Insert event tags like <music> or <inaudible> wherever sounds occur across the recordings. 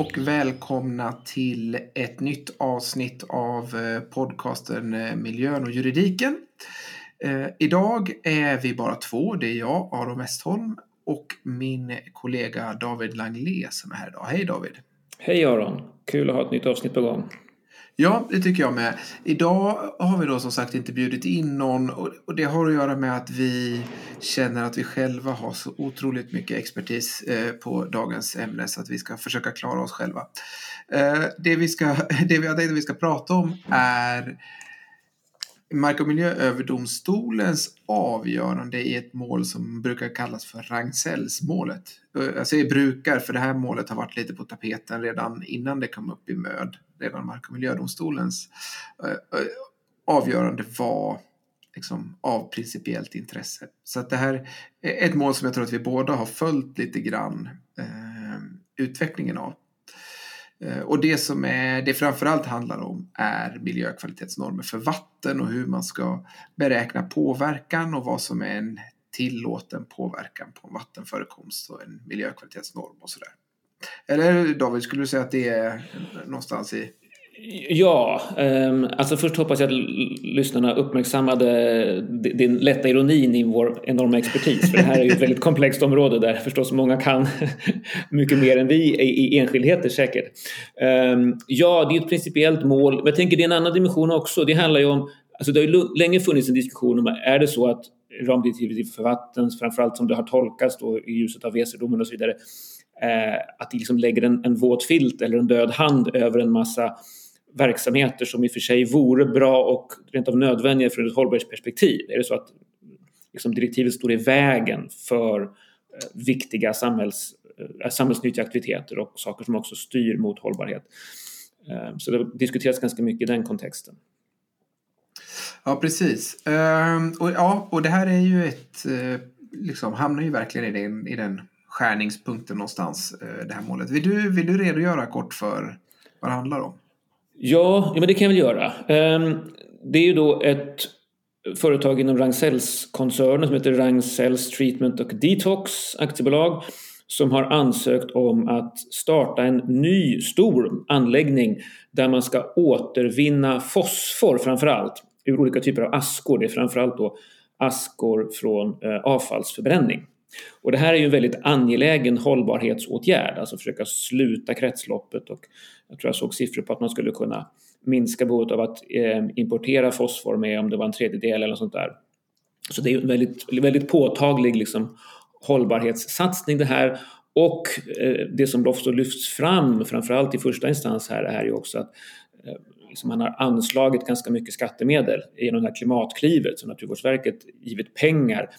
Och välkomna till ett nytt avsnitt av eh, podcasten eh, Miljön och juridiken. Eh, idag är vi bara två. Det är jag, Aron Westholm, och min kollega David Langlé som är här idag. Hej David! Hej Aron! Kul att ha ett nytt avsnitt på gång. Ja, det tycker jag med. Idag har vi då som sagt inte bjudit in någon och det har att göra med att vi känner att vi själva har så otroligt mycket expertis eh, på dagens ämne så att vi ska försöka klara oss själva. Eh, det vi, ska, <laughs> det vi har tänkt att vi ska prata om är Mark och miljööverdomstolens avgörande i ett mål som brukar kallas för Ragn-Sells-målet. Jag eh, alltså säger brukar för det här målet har varit lite på tapeten redan innan det kom upp i MÖD. Redan Mark och miljödomstolens eh, eh, avgörande var liksom av principiellt intresse. Så att det här är ett mål som jag tror att vi båda har följt lite grann eh, utvecklingen av. Eh, och det som är, det framförallt handlar om är miljökvalitetsnormer för vatten och hur man ska beräkna påverkan och vad som är en tillåten påverkan på en vattenförekomst och en miljökvalitetsnorm och sådär. Eller David, skulle du säga att det är någonstans i Ja, ehm, alltså först hoppas jag att lyssnarna uppmärksammade din lätta ironin i vår enorma expertis. För det här är ju ett väldigt komplext område där förstås många kan <laughs> mycket mer än vi i, enskildheter säkert. Ehm, ja, det är ett principiellt mål. Men jag tänker det är en annan dimension också. Det handlar ju om, alltså det har ju länge funnits en diskussion om, är det så att ramdirektivet för vatten, framförallt som det har tolkats då i ljuset av Weserdomen och så vidare, Eh, att det liksom lägger en, en våt filt eller en död hand över en massa verksamheter som i och för sig vore bra och rent av nödvändiga från ett hållbarhetsperspektiv? Är det så att liksom, direktivet står i vägen för eh, viktiga samhälls, eh, samhällsnyttiga aktiviteter och saker som också styr mot hållbarhet? Eh, så det diskuteras ganska mycket i den kontexten. Ja, precis. Ehm, och, ja, och det här är ju ett, eh, liksom, hamnar ju verkligen i den, i den skärningspunkten någonstans, eh, det här målet. Vill du, vill du redogöra kort för vad det handlar om? Ja, men det kan jag väl göra. Ehm, det är ju då ett företag inom Ragn-Sells-koncernen som heter Ragn-Sells Treatment och Detox aktiebolag som har ansökt om att starta en ny stor anläggning där man ska återvinna fosfor framför allt ur olika typer av askor. Det är framförallt då askor från eh, avfallsförbränning. Och det här är ju en väldigt angelägen hållbarhetsåtgärd, alltså försöka sluta kretsloppet och jag tror jag såg siffror på att man skulle kunna minska behovet av att eh, importera fosfor med om det var en tredjedel eller något sånt där. Så det är en väldigt, väldigt påtaglig liksom, hållbarhetssatsning det här och eh, det som också lyfts fram, framförallt i första instans här, är ju också att eh, liksom man har anslagit ganska mycket skattemedel genom det här klimatklivet som Naturvårdsverket givit pengar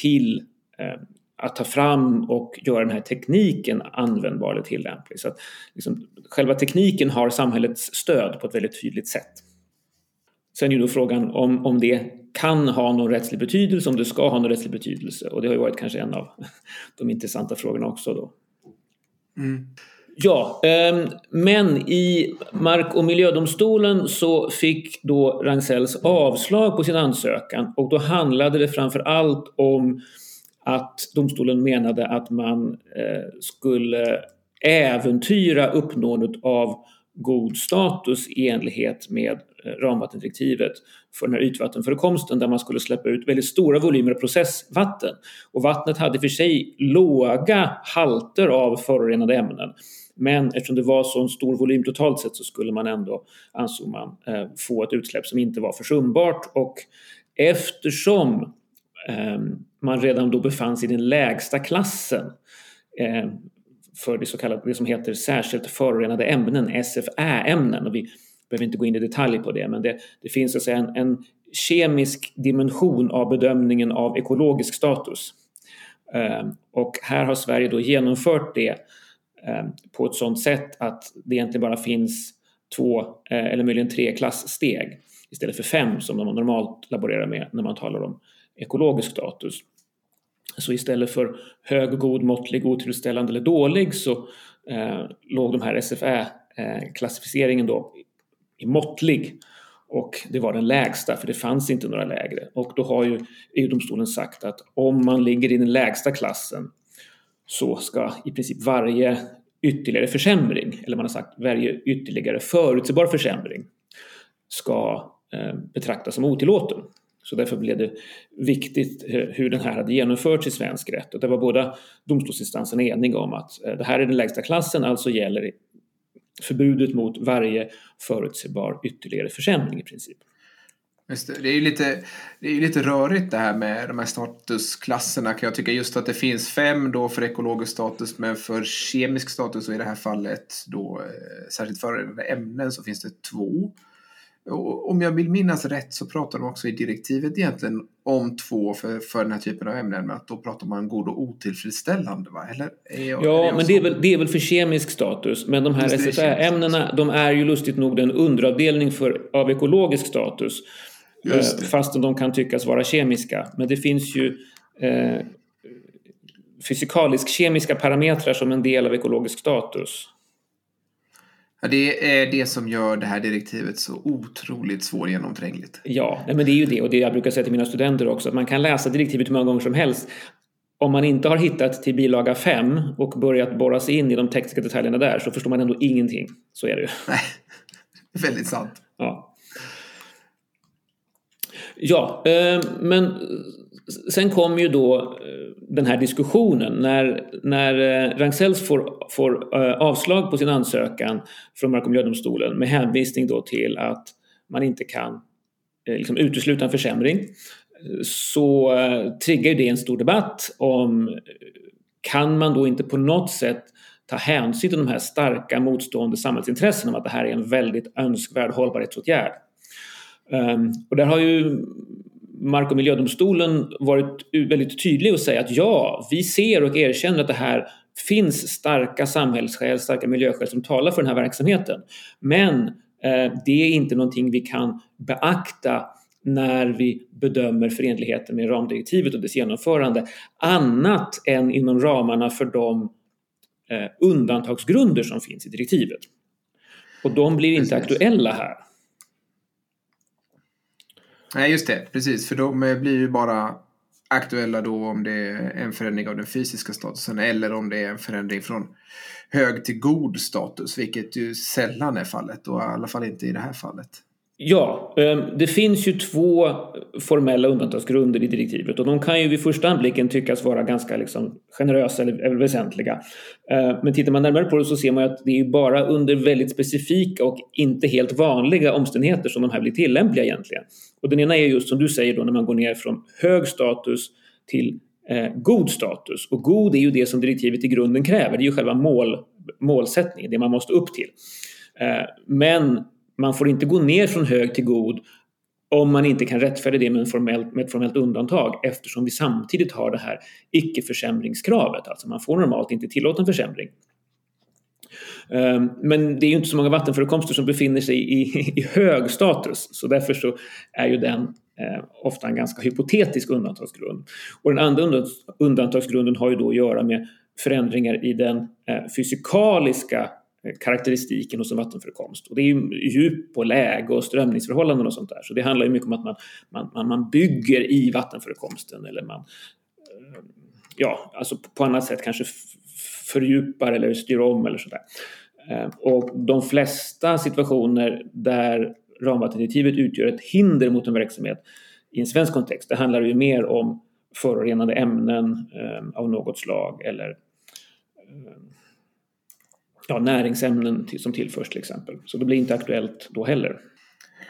till eh, att ta fram och göra den här tekniken användbar eller tillämplig. Så att liksom, själva tekniken har samhällets stöd på ett väldigt tydligt sätt. Sen är då frågan om, om det kan ha någon rättslig betydelse, om det ska ha någon rättslig betydelse. Och det har ju varit kanske en av <laughs> de intressanta frågorna också då. Mm. Ja, ehm, men i Mark och miljödomstolen så fick då Ragn-Sells avslag på sin ansökan och då handlade det framför allt om att domstolen menade att man eh, skulle äventyra uppnåendet av god status i enlighet med eh, ramvattendirektivet för den här ytvattenförekomsten där man skulle släppa ut väldigt stora volymer processvatten. Och vattnet hade för sig låga halter av förorenade ämnen. Men eftersom det var så en stor volym totalt sett så skulle man ändå, ansåg man, eh, få ett utsläpp som inte var försumbart. Och eftersom Ehm, man redan då befann sig i den lägsta klassen ehm, för det så kallade, det som heter särskilt förorenade ämnen, SFÄ-ämnen. Och vi behöver inte gå in i detalj på det, men det, det finns så att säga en, en kemisk dimension av bedömningen av ekologisk status. Ehm, och här har Sverige då genomfört det på ett sådant sätt att det egentligen bara finns två eh, eller möjligen tre klasssteg istället för fem som man normalt laborerar med när man talar om ekologisk status. Så istället för hög, god, måttlig, otillfredsställande eller dålig så eh, låg de här SFÄ-klassificeringen eh, då i måttlig. Och det var den lägsta, för det fanns inte några lägre. Och då har ju EU-domstolen sagt att om man ligger i den lägsta klassen så ska i princip varje ytterligare försämring, eller man har sagt varje ytterligare förutsägbar försämring ska eh, betraktas som otillåten. Så därför blev det viktigt hur den här hade genomförts i svensk rätt. Och det var båda domstolsinstanserna eniga om att eh, det här är den lägsta klassen, alltså gäller förbudet mot varje förutsägbar ytterligare försämring i princip. Just det. det är ju lite, det är lite rörigt det här med de här statusklasserna kan jag tycka. Just att det finns fem då för ekologisk status men för kemisk status och i det här fallet då eh, särskilt för ämnen så finns det två. Om jag vill minnas rätt så pratar de också i direktivet egentligen om två för, för den här typen av ämnen. Att då pratar man god och otillfredsställande va? Eller jag, ja, men det är, väl, det är väl för kemisk status. Men de här SFR-ämnena de är ju lustigt nog en underavdelning för, av ekologisk status. Eh, fastän de kan tyckas vara kemiska. Men det finns ju eh, fysikalisk-kemiska parametrar som en del av ekologisk status. Ja, det är det som gör det här direktivet så otroligt svårgenomträngligt. Ja, men det är ju det och det jag brukar säga till mina studenter också att man kan läsa direktivet hur många gånger som helst. Om man inte har hittat till bilaga 5 och börjat borra sig in i de tekniska detaljerna där så förstår man ändå ingenting. Så är det ju. Nej, <laughs> väldigt sant. Ja. Ja, eh, men sen kom ju då eh, den här diskussionen när, när eh, Ragn-Sells får, får eh, avslag på sin ansökan från Mark och miljödomstolen med hänvisning då till att man inte kan liksom utesluta en försämring så triggar det en stor debatt om kan man då inte på något sätt ta hänsyn till de här starka motstående samhällsintressena om att det här är en väldigt önskvärd hållbarhetsåtgärd. Ehm, och där har ju Mark och miljödomstolen varit väldigt tydlig och säga att ja, vi ser och erkänner att det här finns starka samhällsskäl, starka miljöskäl som talar för den här verksamheten. Men eh, det är inte någonting vi kan beakta när vi bedömer förenligheten med ramdirektivet och dess genomförande annat än inom ramarna för de eh, undantagsgrunder som finns i direktivet. Och de blir inte Precis. aktuella här. Nej, just det. Precis, för de eh, blir ju bara aktuella då om det är en förändring av den fysiska statusen eller om det är en förändring från hög till god status, vilket ju sällan är fallet och i alla fall inte i det här fallet. Ja, ehm, det finns ju två formella undantagsgrunder i direktivet och de kan ju vid första anblicken tyckas vara ganska liksom generösa eller väsentliga. Ehm, men tittar man närmare på det så ser man att det är bara under väldigt specifika och inte helt vanliga omständigheter som de här blir tillämpliga egentligen. Och den ena är just som du säger då när man går ner från hög status till eh, god status. Och god är ju det som direktivet i grunden kräver, det är ju själva mål, målsättningen, det man måste upp till. Ehm, men man får inte gå ner från hög till god om man inte kan rättfärdiga det med, en formellt, med ett formellt undantag eftersom vi samtidigt har det här icke-försämringskravet. Alltså man får normalt inte tillåta en försämring. Ehm, men det är ju inte så många vattenförekomster som befinner sig i, i hög status så därför så är ju den eh, ofta en ganska hypotetisk undantagsgrund. Och den andra undantagsgrunden har ju då att göra med förändringar i den eh, fysikaliska karaktäristiken hos en vattenförekomst. Och det är ju djup och läge och strömningsförhållanden och sånt där. Så det handlar ju mycket om att man, man, man bygger i vattenförekomsten eller man eh, ja, alltså på annat sätt kanske fördjupar eller styr om eller sådär. Eh, och de flesta situationer där ramvattendirektivet utgör ett hinder mot en verksamhet i en svensk kontext, det handlar ju mer om förorenade ämnen eh, av något slag eller ja, näringsämnen som tillförs till exempel. Så det blir inte aktuellt då heller.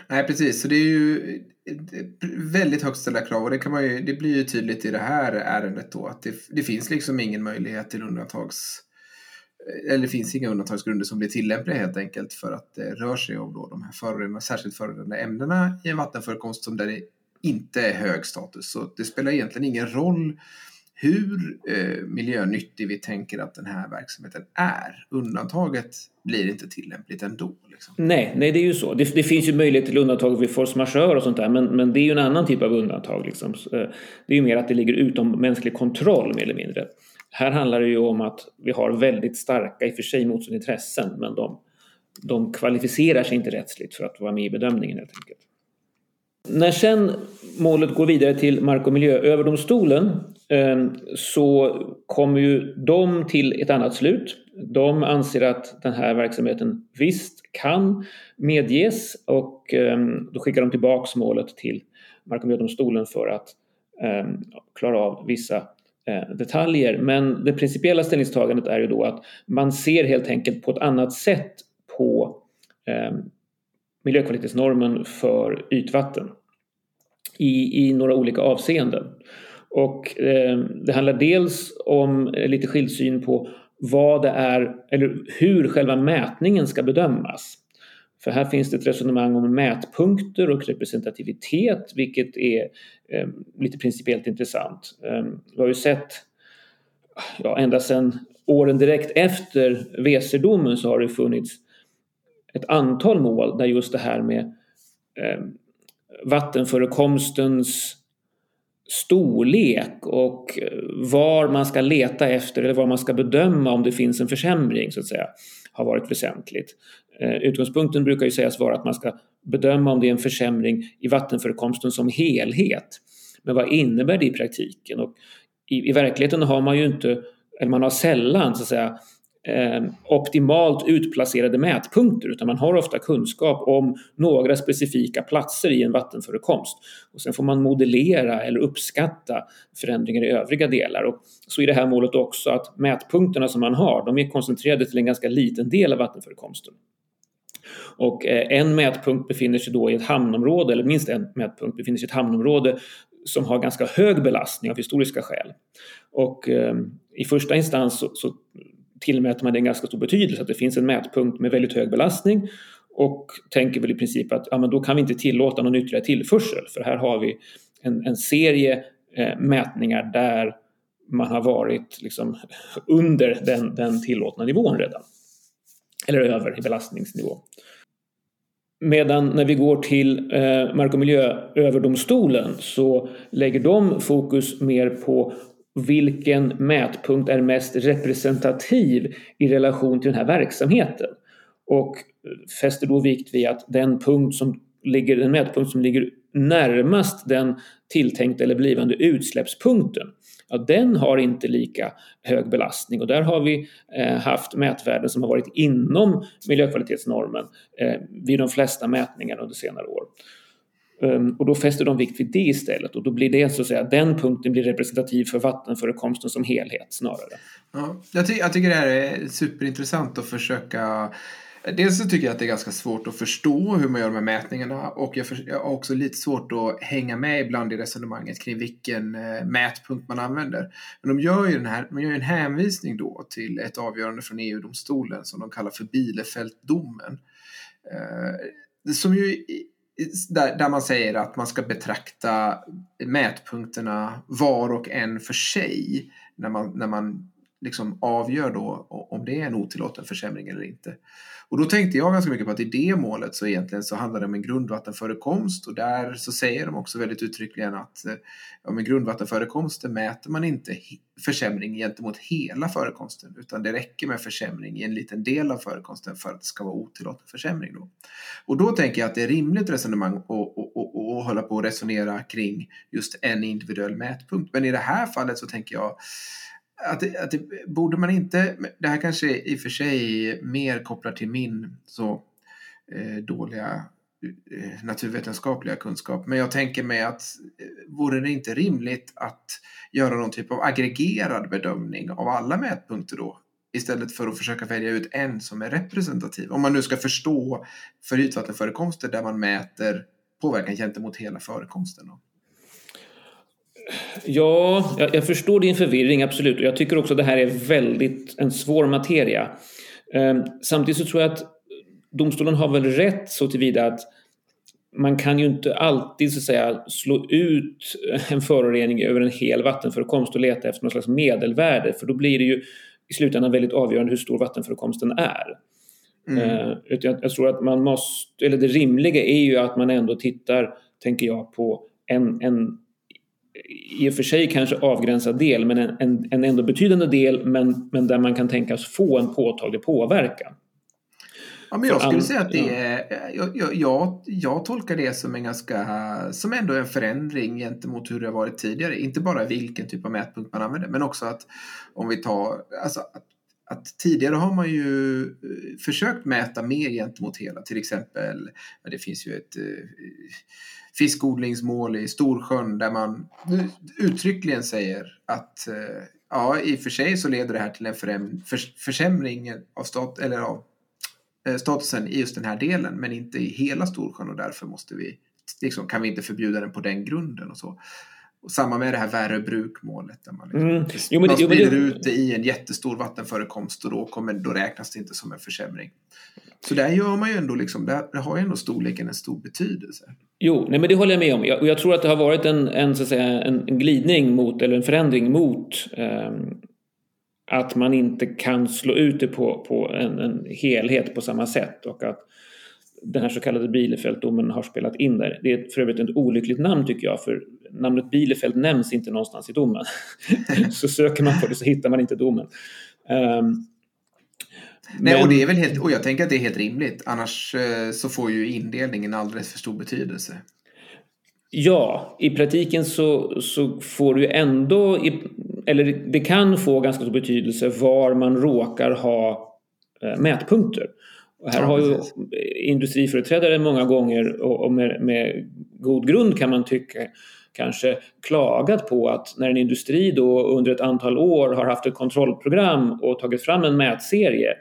Nej, precis. Så det är ju väldigt högt ställda krav och det, kan man ju, det blir ju tydligt i det här ärendet då att det, det finns liksom ingen möjlighet till undantags eller det finns inga undantagsgrunder som blir tillämpliga helt enkelt för att det rör sig om då de här förorenade, särskilt förorenade ämnena i en vattenförekomst som där det inte är hög status. Så det spelar egentligen ingen roll hur eh, miljönyttig vi tänker att den här verksamheten är. Undantaget blir inte tillämpligt ändå. Liksom. Nej, nej, det är ju så. Det, det, finns ju möjlighet till undantag vid force majeure och sånt där, men, men det är ju en annan typ av undantag. Liksom. Eh, det är ju mer att det ligger utom mänsklig kontroll mer eller mindre. Här handlar det ju om att vi har väldigt starka, i och för sig motstående intressen, men de, de kvalificerar sig inte rättsligt för att vara med i bedömningen helt enkelt. När sen målet går vidare till Mark och miljööverdomstolen Ehm, så kommer ju de till ett annat slut. De anser att den här verksamheten visst kan medges och ehm, då skickar de tillbaks målet till Mark och miljödomstolen för att ehm, klara av vissa eh, detaljer. Men det principiella ställningstagandet är ju då att man ser helt enkelt på ett annat sätt på miljökvalitetsnormen för ytvatten i, i några olika avseenden. Och eh, det handlar dels om eh, lite skild syn på vad det är, eller hur själva mätningen ska bedömas. För här finns det ett resonemang om mätpunkter och representativitet, vilket är eh, lite principiellt intressant. Eh, vi har ju sett, ja, ända sedan åren direkt efter Weserdomen så har det funnits ett antal mål där just det här med eh, vattenförekomstens storlek och eh, var man ska leta efter eller var man ska bedöma om det finns en försämring så att säga har varit väsentligt. Eh, utgångspunkten brukar ju sägas vara att man ska bedöma om det är en försämring i vattenförekomsten som helhet. Men vad innebär det i praktiken? Och i, i verkligheten har man ju inte, eller man har sällan så att säga eh, optimalt utplacerade mätpunkter utan man har ofta kunskap om några specifika platser i en vattenförekomst. Och sen får man modellera eller uppskatta förändringar i övriga delar. Och så i det här målet också att mätpunkterna som man har de är koncentrerade till en ganska liten del av vattenförekomsten. Och eh, en mätpunkt befinner sig då i ett hamnområde, eller minst en mätpunkt befinner sig i ett hamnområde som har ganska hög belastning av historiska skäl. Och eh, i första instans så, så tillmäter man det en ganska stor betydelse att det finns en mätpunkt med väldigt hög belastning och tänker väl i princip att ja, men då kan vi inte tillåta någon ytterligare tillförsel för här har vi en, en serie eh, mätningar där man har varit liksom <laughs> under den, den tillåtna nivån redan. Eller över i belastningsnivå. Medan när vi går till eh, Mark och miljööverdomstolen så lägger de fokus mer på vilken mätpunkt är mest representativ i relation till den här verksamheten. Och fäster då vikt vid att den, punkt som ligger, den mätpunkt som ligger närmast den tilltänkta eller blivande utsläppspunkten, ja, den har inte lika hög belastning och där har vi eh, haft mätvärden som har varit inom miljökvalitetsnormen eh, vid de flesta mätningarna under senare år. Ehm, och då fäster de vikt vid det istället och då blir det så att säga den punkten blir representativ för vattenförekomsten som helhet snarare. Ja, jag, ty jag tycker det här är superintressant att försöka Dels så tycker jag att det är ganska svårt att förstå hur man gör de här mätningarna och jag, jag har också lite svårt att hänga med ibland i resonemanget kring vilken eh, mätpunkt man använder. Men de gör ju den här, man gör en hänvisning då till ett avgörande från EU-domstolen som de kallar för Bielefelddomen. Eh, som ju där, där man säger att man ska betrakta mätpunkterna var och en för sig när man, när man liksom avgör då om det är en otillåten försämring eller inte. Och då tänkte jag ganska mycket på att i det målet så egentligen så handlar det om en grundvattenförekomst och där så säger de också väldigt uttryckligen att eh, ja, med grundvattenförekomsten mäter man inte försämring gentemot hela förekomsten utan det räcker med försämring i en liten del av förekomsten för att det ska vara otillåten försämring. Då. Och då tänker jag att det är rimligt resonemang att hålla på och resonera kring just en individuell mätpunkt. Men i det här fallet så tänker jag att, det, att det, borde man inte, det här kanske i och för sig mer kopplar till min så eh, dåliga eh, naturvetenskapliga kunskap. Men jag tänker mig att eh, vore det inte rimligt att göra någon typ av aggregerad bedömning av alla mätpunkter då? Istället för att försöka välja ut en som är representativ. Om man nu ska förstå för ytvattenförekomster där man mäter påverkan gentemot hela förekomsten. Då. Ja, jag, jag, förstår din förvirring, absolut. Och jag tycker också att det här är väldigt en svår materia. Eh, samtidigt så tror jag att domstolen har väl rätt så tillvida att man kan ju inte alltid så att säga slå ut en förorening över en hel vattenförekomst och leta efter något slags medelvärde för då blir det ju i slutändan väldigt avgörande hur stor vattenförekomsten är. Mm. Eh, jag, jag, tror att man måste, eller det rimliga är ju att man ändå tittar, tänker jag, på en, en i och för sig kanske avgränsad del, men en, en, en ändå betydande del, men, men där man kan tänkas få en påtaglig påverkan. Ja, men jag skulle säga att det är, jag, jag, jag, tolkar det som en ganska, som ändå en förändring gentemot hur det har varit tidigare. Inte bara vilken typ av mätpunkt man använder, men också att om vi tar, alltså att, att tidigare har man ju eh, försökt mäta mer gentemot hela, till exempel, det finns ju ett eh, fiskodlingsmål i Storsjön där man uttryckligen säger att eh, ja, i och för sig så leder det här till en försämring av, stat, eller av eh, statusen i just den här delen men inte i hela Storsjön och därför måste vi, liksom, kan vi inte förbjuda den på den grunden och så. Och samma med det här Värö brukmålet där man, liksom, mm. jo, man sprider det, ut det i en jättestor vattenförekomst och då, kommer, då räknas det inte som en försämring. Så där gör man ju ändå, liksom, där har ju ändå storleken en stor betydelse. Jo, nej, men det håller jag med om. Jag, och jag tror att det har varit en, en, så att säga, en glidning mot, eller en förändring mot eh, att man inte kan slå ut det på, på en, en, helhet på samma sätt och att den här så kallade Bielefeldt-domen har spelat in där. Det är för övrigt ett olyckligt namn tycker jag för namnet Bielefeld nämns inte någonstans i domen. <laughs> så söker man på det så hittar man inte domen. Um, Nej, men... och, det är väl helt, och jag tänker att det är helt rimligt. Annars eh, så får ju indelningen alldeles för stor betydelse. Ja, i praktiken så, så får du ändå, eller det kan få ganska stor betydelse var man råkar ha eh, mätpunkter. Och här ja, har ju industriföreträdare många gånger och med, med, god grund kan man tycka kanske klagat på att när en industri då under ett antal år har haft ett kontrollprogram och tagit fram en mätserie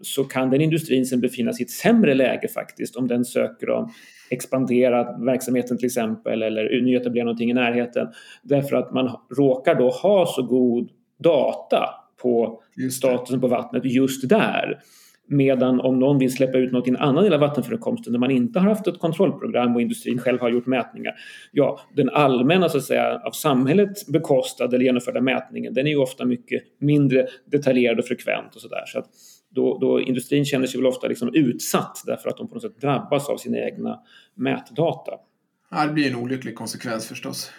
så kan den industrin sen befinna sig i ett sämre läge faktiskt om den söker om expandera verksamheten till exempel eller nyetablera någonting i närheten. Därför att man råkar då ha så god data på statusen på vattnet just där. Medan om någon vill släppa ut något i en annan del av vattenförekomsten där man inte har haft ett kontrollprogram och industrin själv har gjort mätningar. Ja, den allmänna så att säga av samhället bekostade eller genomförda mätningen den är ju ofta mycket mindre detaljerad och frekvent och sådär. Så att då, då industrin känner sig väl ofta liksom utsatt därför att de på något sätt drabbas av sina egna mätdata. Ja, det blir en olycklig konsekvens förstås.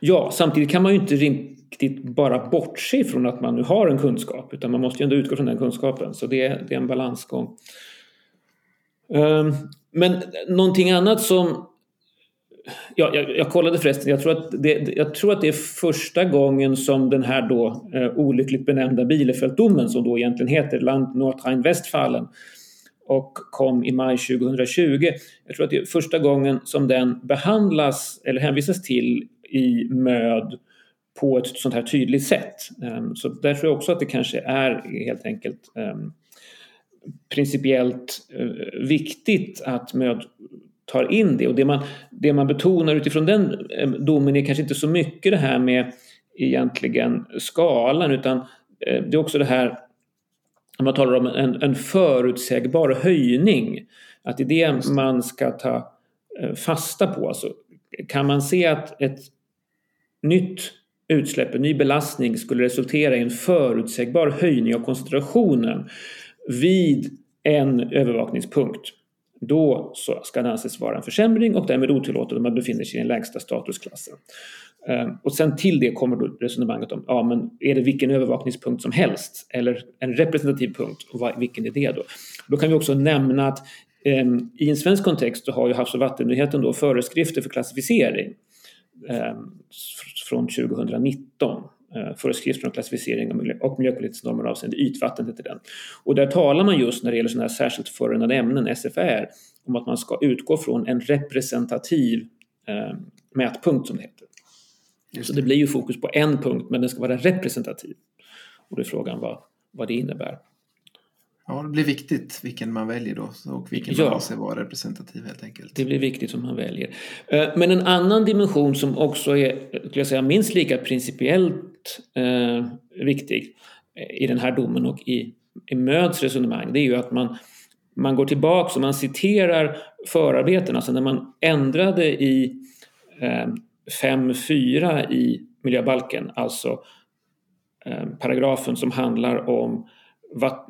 Ja, samtidigt kan man ju inte riktigt bara bortse från att man nu har en kunskap utan man måste ju ändå utgå från den kunskapen. Så det, det är en balansgång. Um, men någonting annat som... Ja, jag, jag, kollade förresten, jag tror, att det, jag tror att det är första gången som den här då eh, olyckligt benämnda Bielefelddomen som då egentligen heter Land Nordrhein-Westfalen och kom i maj 2020. Jag tror att det är första gången som den behandlas eller hänvisas till i MÖD på ett sånt här tydligt sätt. Ehm, så där tror jag också att det kanske är helt enkelt ehm, principiellt eh, viktigt att MÖD tar in det. Och det man, det man betonar utifrån den eh, domen är kanske inte så mycket det här med egentligen skalan utan eh, det är också det här när man talar om en, en förutsägbar höjning. Att det är det man ska ta eh, fasta på. Alltså, kan man se att ett nytt utsläpp, en ny belastning skulle resultera i en förutsägbar höjning av koncentrationen vid en övervakningspunkt. Då ska det anses vara en försämring och därmed otillåtet om man befinner sig i den lägsta statusklassen. Ehm, och sen till det kommer då resonemanget om, ja men är det vilken övervakningspunkt som helst eller en representativ punkt och vilken är det då? Då kan vi också nämna att ehm, i en svensk kontext så har ju Havs och vattenmyndigheten då föreskrifter för klassificering ehm, från 2019 eh, föreskrifter om klassificering och miljöpolitiska normer avseende ytvatten heter den. Och där talar man just när det gäller sådana här särskilt förorenade ämnen, SFR, om att man ska utgå från en representativ eh, mätpunkt som det heter. Så det blir ju fokus på en punkt men den ska vara representativ. Och då är frågan vad, vad det innebär. Ja, det blir viktigt vilken man väljer då och vilken ja, man anser vara representativ helt enkelt. Det blir viktigt som man väljer. Eh, men en annan dimension som också är skulle jag säga, minst lika principiellt eh, viktig i den här domen och i, i Möds resonemang det är ju att man, man går tillbaka och man citerar förarbetena. Alltså när man ändrade i eh, 5.4 i miljöbalken, alltså eh, paragrafen som handlar om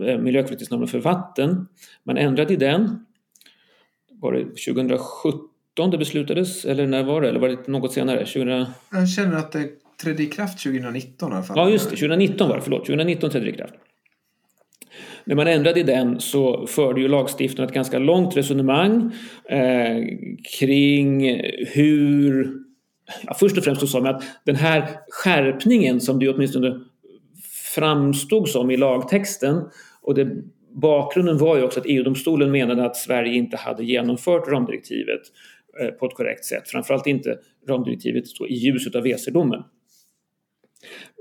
Eh, miljökvalitetsnormen för vatten. Man ändrade i den. Var det 2017 det beslutades eller när var det? Eller var det något senare? 20... Jag känner att det trädde i kraft 2019 i alla fall. Ja just det, 2019 var det, förlåt. 2019 trädde det i kraft. när man ändrade i den så förde ju lagstiftaren ett ganska långt resonemang eh, kring hur... Ja, först och främst så sa man att den här skärpningen som det åtminstone framstod som i lagtexten och det, bakgrunden var ju också att EU-domstolen menade att Sverige inte hade genomfört ramdirektivet eh, på ett korrekt sätt. Framförallt inte ramdirektivet i ljuset av WC-domen.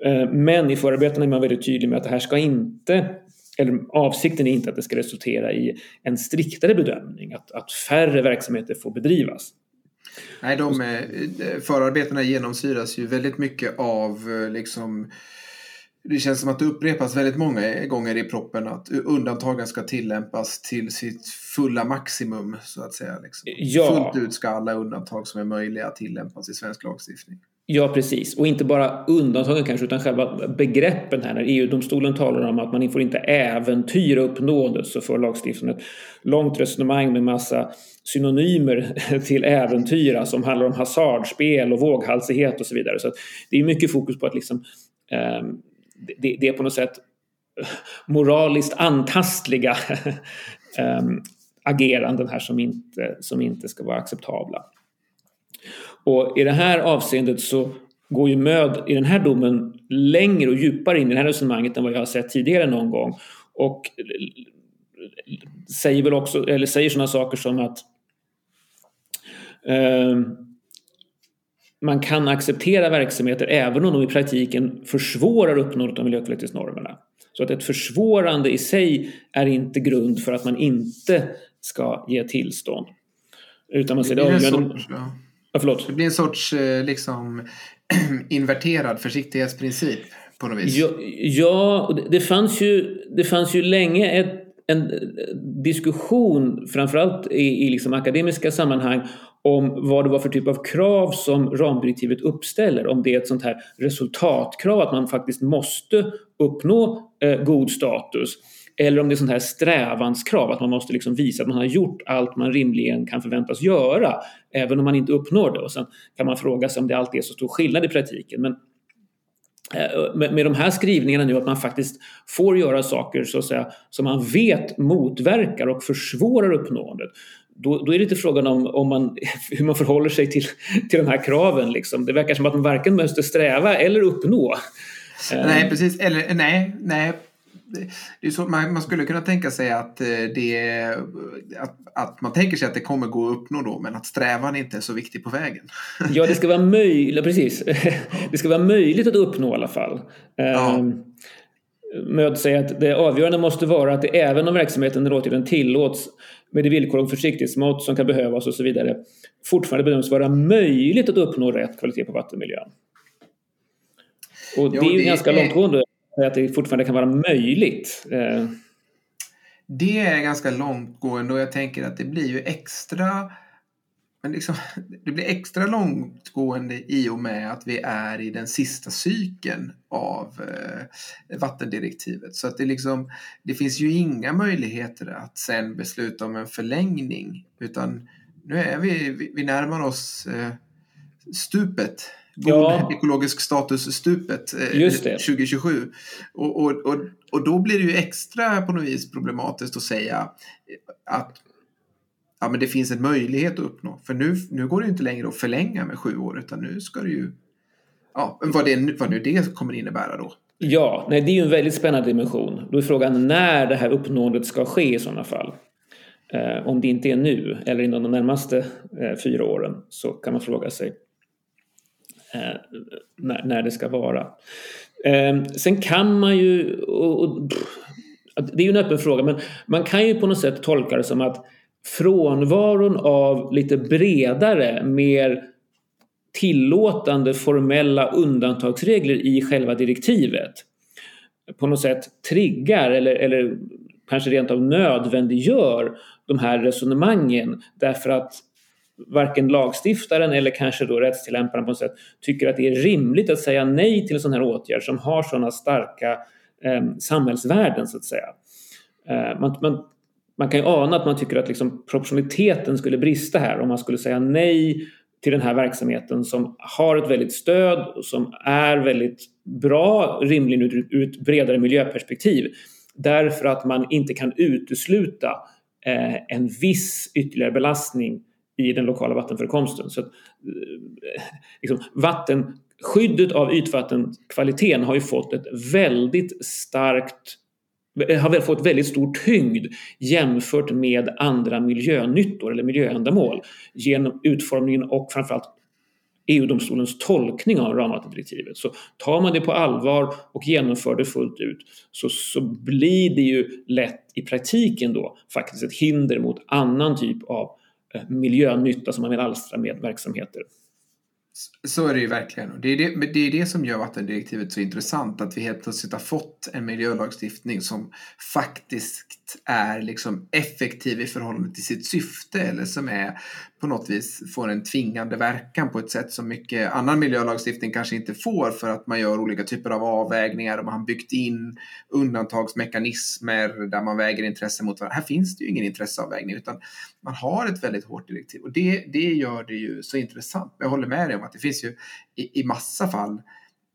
Eh, men i förarbetena är man väldigt tydlig med att det här ska inte eller avsikten är inte att det ska resultera i en striktare bedömning, att, att färre verksamheter får bedrivas. Nej, de, förarbetena genomsyras ju väldigt mycket av liksom det känns som att det upprepas väldigt många gånger i proppen att undantagen ska tillämpas till sitt fulla maximum så att säga. Liksom. Ja. Fullt ut ska alla undantag som är möjliga tillämpas i svensk lagstiftning. Ja, precis. Och inte bara undantagen kanske, utan själva begreppen här. När EU-domstolen talar om att man får inte äventyra uppnåendet så får lagstiftaren ett långt resonemang med massa synonymer <laughs> till äventyra som handlar om hasardspel och våghalsighet och så vidare. Så det är mycket fokus på att liksom, eh, det, det, är på något sätt <laughs> moraliskt antastliga <laughs> eh, ageranden här som inte, som inte ska vara acceptabla. Och i det här avseendet så går ju Möd i den här domen längre och djupare in i det här resonemanget än vad jag har sett tidigare någon gång. Och säger väl också, eller säger sådana saker som att eh, man kan acceptera verksamheter även om de i praktiken försvårar uppnåendet av miljökvalitetsnormerna. Så att ett försvårande i sig är inte grund för att man inte ska ge tillstånd. Utan man säger det, det, ja. Ja, förlåt. Det blir en sorts eh, liksom, <clears throat> inverterad försiktighetsprincip på något vis. Ja, ja det, fanns ju, det fanns ju länge ett, en diskussion, framförallt i, i liksom akademiska sammanhang, om vad det var för typ av krav som ramdirektivet uppställer. Om det är ett sånt här resultatkrav, att man faktiskt måste uppnå eh, god status. Eller om det är sånt här strävanskrav, att man måste liksom visa att man har gjort allt man rimligen kan förväntas göra, även om man inte uppnår det. Och sen kan man fråga sig om det alltid är så stor skillnad i praktiken. Men eh, med, med de här skrivningarna nu att man faktiskt får göra saker så att säga, som man vet motverkar och försvårar uppnåendet. Då, då är det inte frågan om, om man, <laughs> hur man förhåller sig till, till de här kraven. Liksom. Det verkar som att man varken måste sträva eller uppnå. Nej, eh. precis. Eller nej, nej det är så, man, man, skulle kunna tänka sig att, eh, det, att, att man tänker sig att det kommer gå att uppnå då, men att strävan inte är så viktig på vägen. Ja, det ska vara möjligt, precis. <laughs> Det ska vara möjligt att uppnå i alla fall. Ja. Ehm, med att säga att det avgörande måste vara att det även om verksamheten eller åtgärden tillåts med de villkor om försiktighetsmått som kan behövas och så vidare fortfarande bedöms vara möjligt att uppnå rätt kvalitet på vattenmiljön. Och jo, det är ju ganska är... långtgående att det fortfarande kan vara möjligt. Eh. Det är ganska långtgående och jag tänker att det blir ju extra men liksom, <laughs> det blir extra långtgående i och med att vi är i den sista cykeln av eh, vattendirektivet. Så att det, liksom, det finns ju inga möjligheter att sen besluta om en förlängning. Utan nu är vi, vi, vi närmar oss eh, stupet god ja. ekologisk status-stupet eh, 2027. Och, och, och, och då blir det ju extra på något vis problematiskt att säga att ja, men det finns en möjlighet att uppnå. För nu, nu går det inte längre att förlänga med sju år utan nu ska det ju, ja, vad, det, vad nu det kommer innebära då. Ja, nej, det är ju en väldigt spännande dimension. Då är frågan när det här uppnåendet ska ske i sådana fall. Eh, om det inte är nu eller inom de närmaste eh, fyra åren så kan man fråga sig när, när det ska vara. Eh, sen kan man ju, och, och, det är ju en öppen fråga, men man kan ju på något sätt tolka det som att frånvaron av lite bredare, mer tillåtande formella undantagsregler i själva direktivet på något sätt triggar eller, eller kanske rent av nödvändiggör de här resonemangen därför att varken lagstiftaren eller kanske då rättstillämparen på något sätt tycker att det är rimligt att säga nej till en sån här åtgärd som har sådana starka eh, samhällsvärden så att säga. Eh, man, man, man, kan ju ana att man tycker att liksom proportionaliteten skulle brista här om man skulle säga nej till den här verksamheten som har ett väldigt stöd och som är väldigt bra, rimligen ur, ur ett bredare miljöperspektiv därför att man inte kan utesluta eh, en viss ytterligare belastning i den lokala vattenförekomsten. Så att, eh, liksom, vatten, skyddet av ytvattenkvaliteten har ju fått ett väldigt starkt eh, har väl fått väldigt stor tyngd jämfört med andra miljönyttor eller miljöändamål genom utformningen och framförallt EU-domstolens tolkning av ramvattendirektivet. Så tar man det på allvar och genomför det fullt ut så, så blir det ju lätt i praktiken då faktiskt ett hinder mot annan typ av Eh, miljönytta som man vill alstra med verksamheter. Så är det ju verkligen. Det är det, det är det som gör vattendirektivet så intressant. Att vi helt plötsligt har fått en miljölagstiftning som faktiskt är liksom effektiv i förhållande till sitt syfte. Eller som är på något vis får en tvingande verkan på ett sätt som mycket annan miljölagstiftning kanske inte får för att man gör olika typer av avvägningar och man har byggt in undantagsmekanismer där man väger intressen mot varandra. Här finns det ju ingen intresseavvägning utan man har ett väldigt hårt direktiv och det, det gör det ju så intressant. Jag håller med dig om att det finns ju i, i massa fall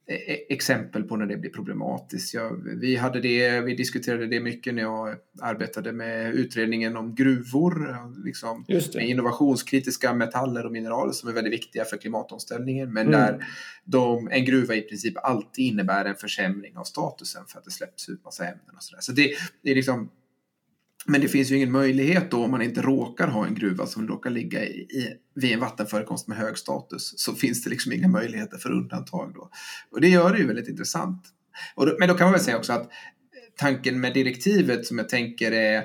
E-, e-, exempel på när det blir problematiskt. Ja, vi, hade det, vi diskuterade det mycket när jag arbetade med utredningen om gruvor, liksom, med innovationskritiska metaller och mineraler som är väldigt viktiga för klimatomställningen, men mm. där de, en gruva i princip alltid innebär en försämring av statusen för att det släpps ut massa ämnen och sådär. Så det, det är liksom men det finns ju ingen möjlighet då om man inte råkar ha en gruva som råkar ligga i, i, vid en vattenförekomst med hög status så finns det liksom inga möjligheter för undantag då. Och det gör det ju väldigt intressant. Då, men då kan man väl säga också att eh, tanken med direktivet som jag tänker är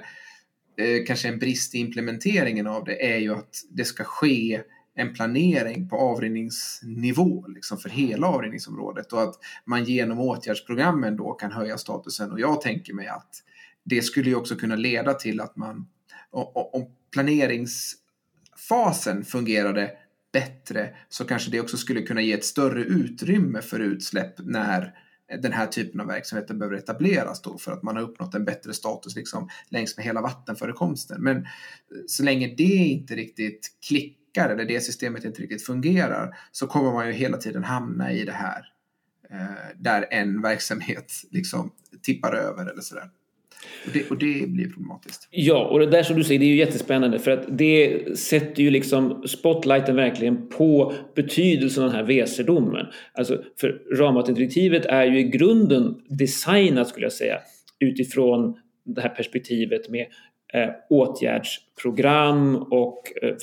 eh, kanske en brist i implementeringen av det är ju att det ska ske en planering på avrinningsnivå liksom för hela avrinningsområdet och att man genom åtgärdsprogrammen då kan höja statusen. Och jag tänker mig att det skulle ju också kunna leda till att man, om planeringsfasen fungerade bättre så kanske det också skulle kunna ge ett större utrymme för utsläpp när den här typen av verksamheter behöver etableras då för att man har uppnått en bättre status liksom längs med hela vattenförekomsten. Men så länge det inte riktigt klickar eller det systemet inte riktigt fungerar så kommer man ju hela tiden hamna i det här eh, där en verksamhet liksom tippar över eller sådär. Och det, och det, blir problematiskt. Ja, och det där som du säger, det är ju jättespännande för att det sätter ju liksom spotlighten verkligen på betydelsen av den här WC-domen. Alltså, för ramvattendirektivet är ju i grunden designat, skulle jag säga, utifrån det här perspektivet med eh, åtgärdsprogram och eh,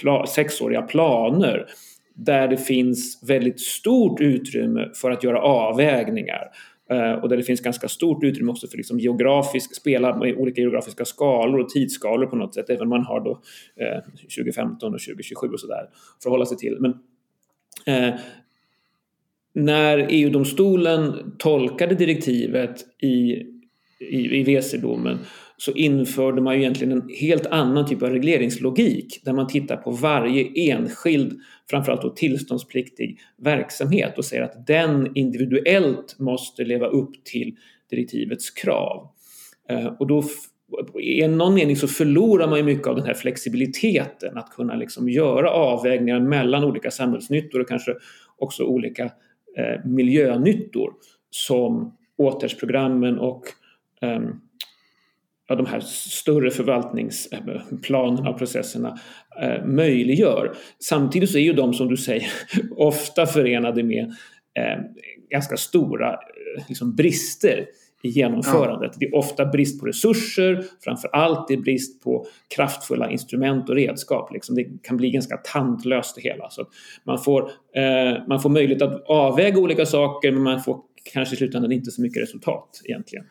pla sexåriga planer där det finns väldigt stort utrymme för att göra avvägningar. Eh, och där det finns ganska stort utrymme också för liksom geografisk, spela med olika geografiska skalor och tidsskalor på något sätt, även om man har då eh, 2015 och 2027 och sådär att förhålla sig till. Men eh, när EU-domstolen tolkade direktivet i, i, i WC-domen så införde man ju egentligen en helt annan typ av regleringslogik där man tittar på varje enskild, framförallt då tillståndspliktig verksamhet och säger att den individuellt måste leva upp till direktivets krav. Eh, och då i någon mening så förlorar man ju mycket av den här flexibiliteten att kunna liksom göra avvägningar mellan olika samhällsnyttor och kanske också olika eh, miljönyttor som åtgärdsprogrammen och um, ja, de här större förvaltningsplanerna och processerna eh, möjliggör. Samtidigt så är ju de som du säger <laughs> ofta förenade med eh, ganska stora eh, liksom brister i genomförandet. Ja. Det är ofta brist på resurser, framför allt det är brist på kraftfulla instrument och redskap. Liksom det kan bli ganska tandlöst det hela. Så man, får, eh, man får möjlighet att avväga olika saker men man får kanske i slutändan inte så mycket resultat egentligen.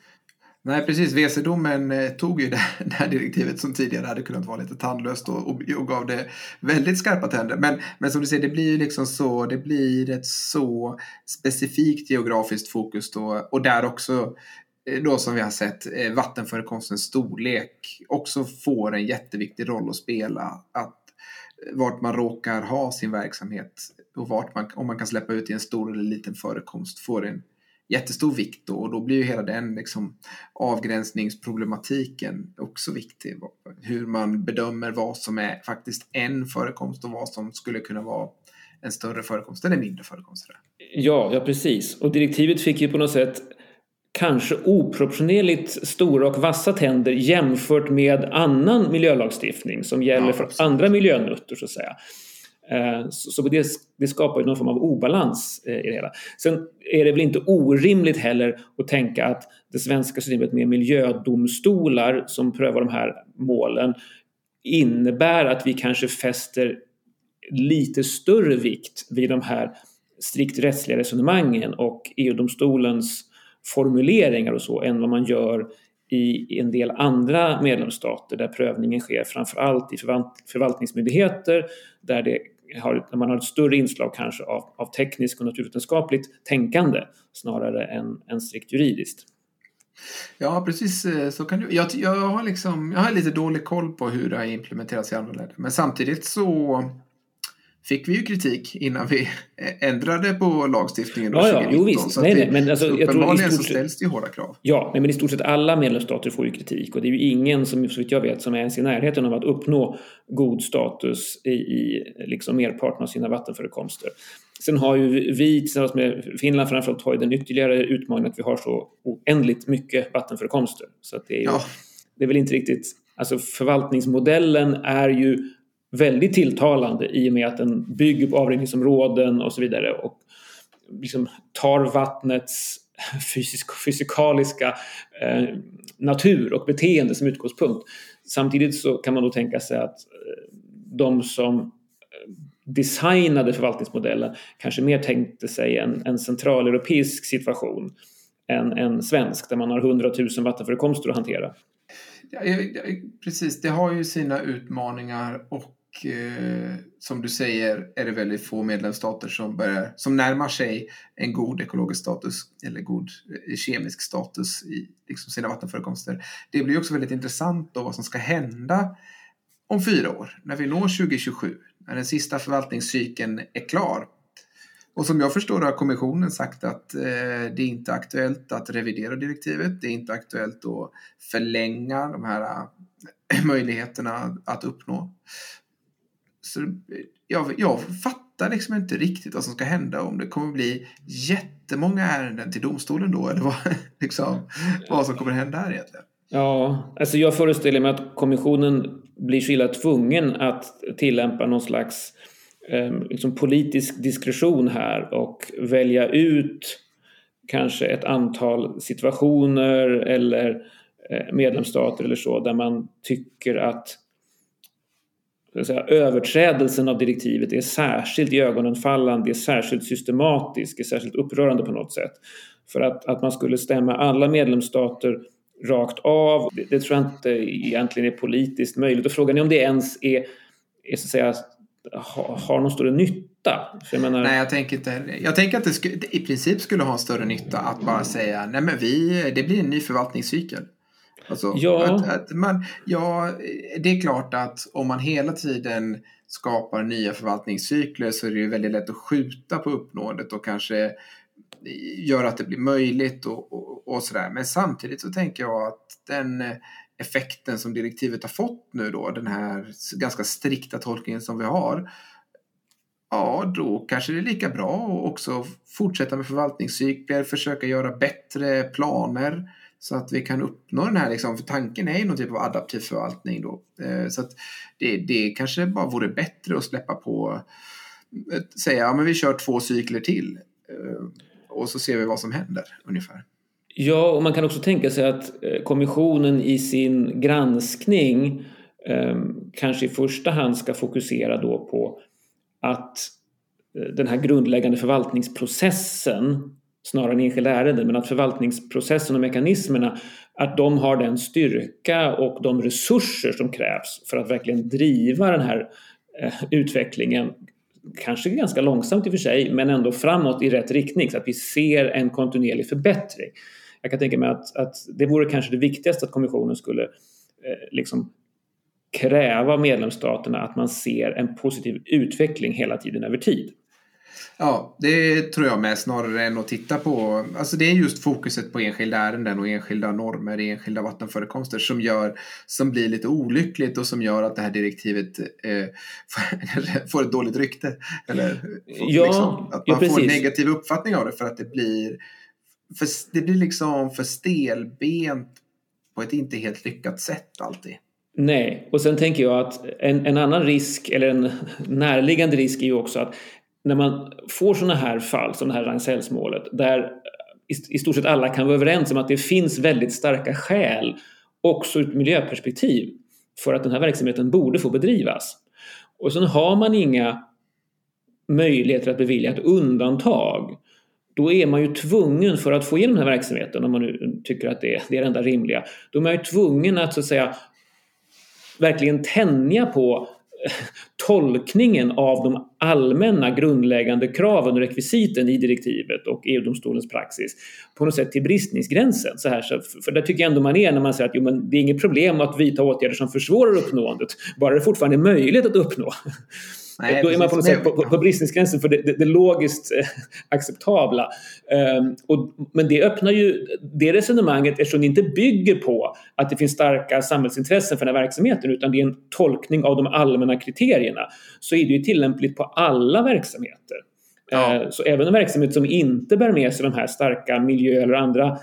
Nej, precis. WC-domen eh, tog ju <laughs> det, här direktivet som tidigare hade kunnat vara lite tandlöst och, och, och gav det väldigt skarpa tänder. Men, men som du säger, det blir ju liksom så, det blir ett så specifikt geografiskt fokus då och där också eh, då som vi har sett eh, vattenförekomstens storlek också får en jätteviktig roll att spela. Att vart man råkar ha sin verksamhet och vart man, om man kan släppa ut i en stor eller liten förekomst får en jättestor vikt då, och då blir ju hela den liksom, avgränsningsproblematiken också viktig. Hur man bedömer vad som är faktiskt en förekomst och vad som skulle kunna vara en större förekomst eller mindre förekomst. Ja, ja precis. Och direktivet fick ju på något sätt kanske oproportionerligt stora och vassa tänder jämfört med annan miljölagstiftning som gäller ja, för andra miljönötter så att säga. Eh, så det, det skapar ju någon form av obalans eh, i det hela. Sen är det väl inte orimligt heller att tänka att det svenska systemet med miljödomstolar som prövar de här målen innebär att vi kanske fäster lite större vikt vid de här strikt rättsliga resonemangen och EU-domstolens formuleringar och så än vad man gör i en del andra medlemsstater där prövningen sker framförallt i förvaltningsmyndigheter där, det har, där man har ett större inslag kanske av, av tekniskt och naturvetenskapligt tänkande snarare än, än strikt juridiskt. Ja, precis eh, så kan du. Jag, jag, har liksom, jag har lite dålig koll på hur det har implementerats i andra länder. Men samtidigt så fick vi ju kritik innan vi <laughs> ändrade på lagstiftningen. Ja, ja, jo visst. Nej, nej, men alltså, i så ställs det ju hårda krav. Ja, nej, men i stort sett alla medlemsstater får ju kritik och det är ju ingen som så vitt jag vet som är ens i närheten av att uppnå god status i, i liksom merparten av sina vattenförekomster. Sen har ju vi tillsammans med Finland framförallt har ju den ytterligare utmaningen att vi har så oändligt mycket vattenförekomster. Så att det, är, ja. det är väl inte riktigt, alltså förvaltningsmodellen är ju väldigt tilltalande i och med att den bygger på avrinningsområden och så vidare och liksom tar vattnets fysisk, fysikaliska eh, natur och beteende som utgångspunkt. Samtidigt så kan man då tänka sig att eh, de som eh, designade förvaltningsmodellen kanske mer tänkte sig en, en centraleuropeisk situation än en svensk där man har hundratusen vattenförekomster att hantera. Ja, eh, precis, det har ju sina utmaningar och eh, som du säger är det väldigt få medlemsstater som, börjar, som närmar sig en god ekologisk status eller god eh, kemisk status i liksom sina vattenförekomster. Det blir också väldigt intressant då vad som ska hända om fyra år, när vi når 2027, när den sista förvaltningscykeln är klar. Och som jag förstår har kommissionen sagt att eh, det är inte aktuellt att revidera direktivet. Det är inte aktuellt att förlänga de här eh, <clears throat> möjligheterna att uppnå så jag, jag fattar liksom inte riktigt vad som ska hända om det kommer bli jättemånga ärenden till domstolen då eller vad, <laughs> liksom, vad som kommer hända här egentligen. Ja, alltså jag föreställer mig att kommissionen blir så illa tvungen att tillämpa någon slags eh, liksom politisk diskretion här och välja ut kanske ett antal situationer eller eh, medlemsstater eller så där man tycker att säga, överträdelsen av direktivet är särskilt iögonenfallande, är särskilt systematisk, är särskilt upprörande på något sätt. För att, att man skulle stämma alla medlemsstater rakt av, det, det, tror jag inte egentligen är politiskt möjligt. Och frågan är om det ens är, är så att säga, ha, har någon större nytta. Jag menar... Nej, jag tänker inte Jag tänker att det i princip skulle ha en större nytta att bara säga nej men vi, det blir en ny förvaltningscykel. Alltså, ja. Att, att man, ja, det är klart att om man hela tiden skapar nya förvaltningscykler så är det ju väldigt lätt att skjuta på uppnåendet och kanske göra att det blir möjligt och, och, och sådär. Men samtidigt så tänker jag att den effekten som direktivet har fått nu då, den här ganska strikta tolkningen som vi har, ja, då kanske det är lika bra att också fortsätta med förvaltningscykler, försöka göra bättre planer så att vi kan uppnå den här, liksom, för tanken är ju någon typ av adaptiv förvaltning då. Eh, så att det, det kanske bara vore bättre att släppa på, eh, säga, ja men vi kör två cykler till eh, och så ser vi vad som händer ungefär. Ja, och man kan också tänka sig att kommissionen i sin granskning kanske i första hand ska fokusera då på att den här grundläggande förvaltningsprocessen snarare än enskilda ärenden, men att förvaltningsprocessen och mekanismerna att de har den styrka och de resurser som krävs för att verkligen driva den här eh, utvecklingen kanske ganska långsamt i och för sig, men ändå framåt i rätt riktning så att vi ser en kontinuerlig förbättring. Jag kan tänka mig att, att det vore kanske det viktigaste att kommissionen skulle eh, liksom kräva av medlemsstaterna att man ser en positiv utveckling hela tiden över tid. Ja, det tror jag med snarare än att titta på, alltså det är just fokuset på enskilda ärenden och enskilda normer i enskilda vattenförekomster som gör, som blir lite olyckligt och som gör att det här direktivet eh, <laughs> får ett dåligt rykte. Eller ja, liksom, att man ja, får en negativ uppfattning av det för att det blir för, det blir liksom för stelbent på ett inte helt lyckat sätt alltid. Nej, och sen tänker jag att en, en annan risk, eller en närliggande risk är ju också att när man får sådana här fall, som det här Ragn-Sells-målet, där eh, i, i stort sett alla kan vara överens om att det finns väldigt starka skäl, också ur ett miljöperspektiv, för att den här verksamheten borde få bedrivas. Och sen har man inga möjligheter att bevilja ett undantag. Då är man ju tvungen, för att få igenom den här verksamheten, om man nu tycker att det är det, enda rimliga, då är man ju tvungen att så att säga verkligen tänja på tolkningen av de allmänna grundläggande kraven och rekvisiten i direktivet och EU-domstolens praxis på något sätt till bristningsgränsen. Så här, för där tycker jag ändå man är när man säger att jo, men det är inget problem att vidta åtgärder som försvårar uppnåendet, bara det fortfarande är möjligt att uppnå. Nej, Då är man på något sätt på, på, på bristningsgränsen för det, det, det logiskt eh, acceptabla. Um, och, men det öppnar ju det resonemanget eftersom det inte bygger på att det finns starka samhällsintressen för den här verksamheten utan det är en tolkning av de allmänna kriterierna så är det ju tillämpligt på alla verksamheter. Ja. Uh, så även en verksamhet som inte bär med sig de här starka miljö eller andra uh,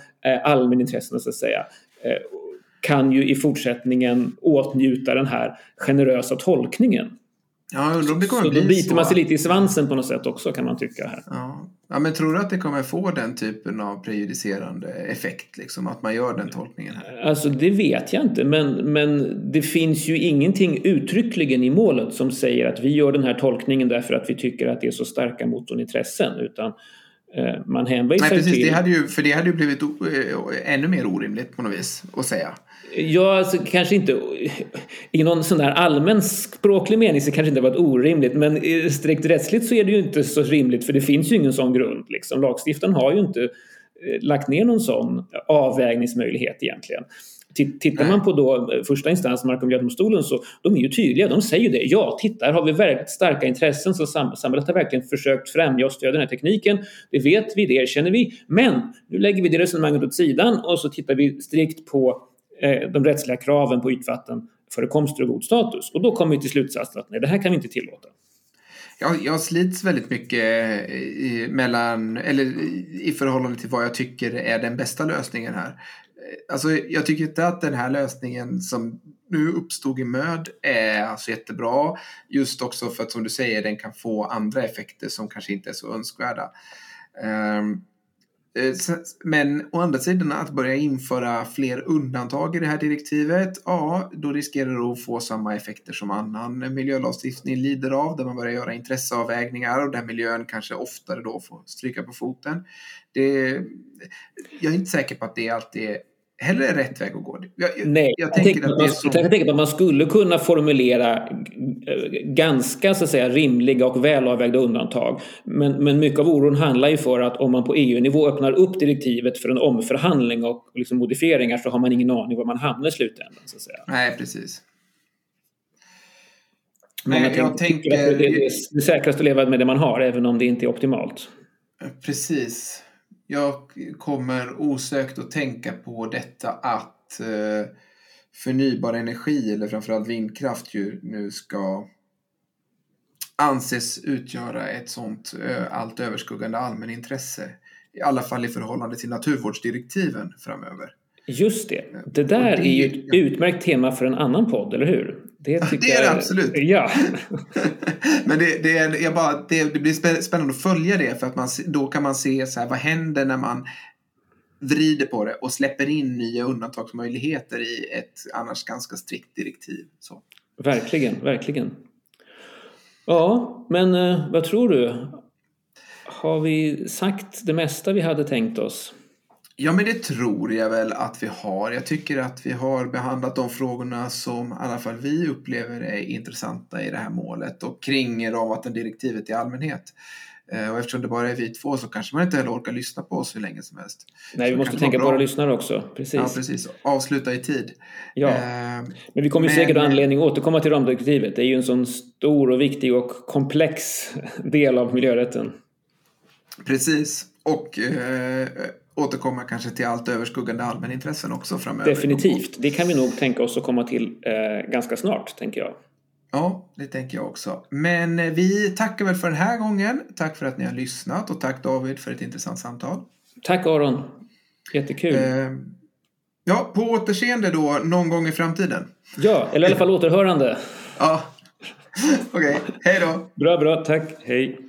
allmänintressena så att säga uh, kan ju i fortsättningen åtnjuta den här generösa tolkningen. Ja, undrar om det kommer så bli då biter man sig lite i svansen på något sätt också kan man tycka. Här. Ja. ja, men tror du att det kommer få den typen av prejudicerande effekt? Liksom, att man gör den tolkningen här? Alltså det vet jag inte, men, men det finns ju ingenting uttryckligen i målet som säger att vi gör den här tolkningen därför att vi tycker att det är så starka motorintressen. Utan man hänvisar Nej, precis, till... Det hade ju, för det hade ju blivit eh, ännu mer orimligt på något vis att säga. Ja, alltså, kanske inte i någon sån där allmän språklig mening så kanske inte varit orimligt men strikt rättsligt så är det ju inte så rimligt för det finns ju ingen sån grund. Liksom. Lagstiftaren har ju inte eh, lagt ner någon sån avvägningsmöjlighet egentligen. Tittar man på då eh, första instans, Mark och miljödomstolen, så de är ju tydliga. De säger det. Ja, titta, här har vi väldigt starka intressen så samhället har verkligen försökt främja och stödja den här tekniken. Det vet vi, det erkänner vi. Men nu lägger vi det resonemanget åt sidan och så tittar vi strikt på Eh, de rättsliga kraven på ytvattenförekomster och god status. Och då kommer vi till slutsatsen att nej, det här kan vi inte tillåta. Jag, jag slits väldigt mycket i, mellan, eller i förhållande till vad jag tycker är den bästa lösningen här. Eh, alltså, jag tycker inte att den här lösningen som nu uppstod i MÖD är alltså jättebra. Just också för att som du säger, den kan få andra effekter som kanske inte är så önskvärda. Um, Eh, men å andra sidan att börja införa fler undantag i det här direktivet, ja, då riskerar det att få samma effekter som annan miljölagstiftning lider av, där man börjar göra intresseavvägningar och där miljön kanske oftare då får stryka på foten. Det, jag är inte säker på att det alltid är heller är rätt väg att gå. Jag, Nej, jag, tänker, jag tänker att, man, som... jag tänker att man skulle kunna formulera ganska så att säga, rimliga och välavvägda undantag. Men, men mycket av oron handlar ju för att om man på EU-nivå öppnar upp direktivet för en omförhandling och liksom modifieringar så har man ingen aning var man hamnar i slutändan. Så att säga. Nej, precis. Men jag, jag tänker... Att det, är det säkraste att leva med det man har, även om det inte är optimalt. Precis. Jag kommer osökt att tänka på detta att eh, förnybar energi, eller framförallt vindkraft, ju nu ska anses utgöra ett sånt eh, allt överskuggande allmänintresse. I alla fall i förhållande till naturvårdsdirektiven framöver. Just det. Det där är ju ett utmärkt tema för en annan podd, eller hur? Det, det är det absolut. <laughs> Ja. <laughs> Men det, det, är, jag bara, det, det blir spännande att följa det för att man, då kan man se så här, vad händer när man vrider på det och släpper in nya undantagsmöjligheter i ett annars ganska strikt direktiv. Så. Verkligen, verkligen. Ja, men eh, vad tror du? Har vi sagt det mesta vi hade tänkt oss? Ja, men det tror jag väl att vi har. Jag tycker att vi har behandlat de frågorna som i alla fall vi upplever är intressanta i det här målet och kring ramvattendirektivet i allmänhet. Eh, och eftersom det bara är vi två så kanske man inte heller orkar lyssna på oss hur länge som helst. Nej, vi så måste tänka på våra lyssnare också. Precis. Ja, precis. Avsluta i tid. Ja. Eh, men vi kommer men... säkert ha anledning att återkomma till ramdirektivet. Det är ju en sån stor och viktig och komplex <laughs> del av miljörätten. Precis. Och eh, återkomma kanske till allt överskuggande allmänintressen också framöver. Definitivt. Det kan vi nog tänka oss att komma till eh, ganska snart, tänker jag. Ja, det tänker jag också. Men eh, vi tackar väl för den här gången. Tack för att ni har lyssnat och tack David för ett intressant samtal. Tack Aron. Jättekul. Eh, ja, på återseende då någon gång i framtiden. Ja, eller i alla fall återhörande. Ja, <laughs> okej. Okay. Hej då. Bra, bra. Tack. Hej.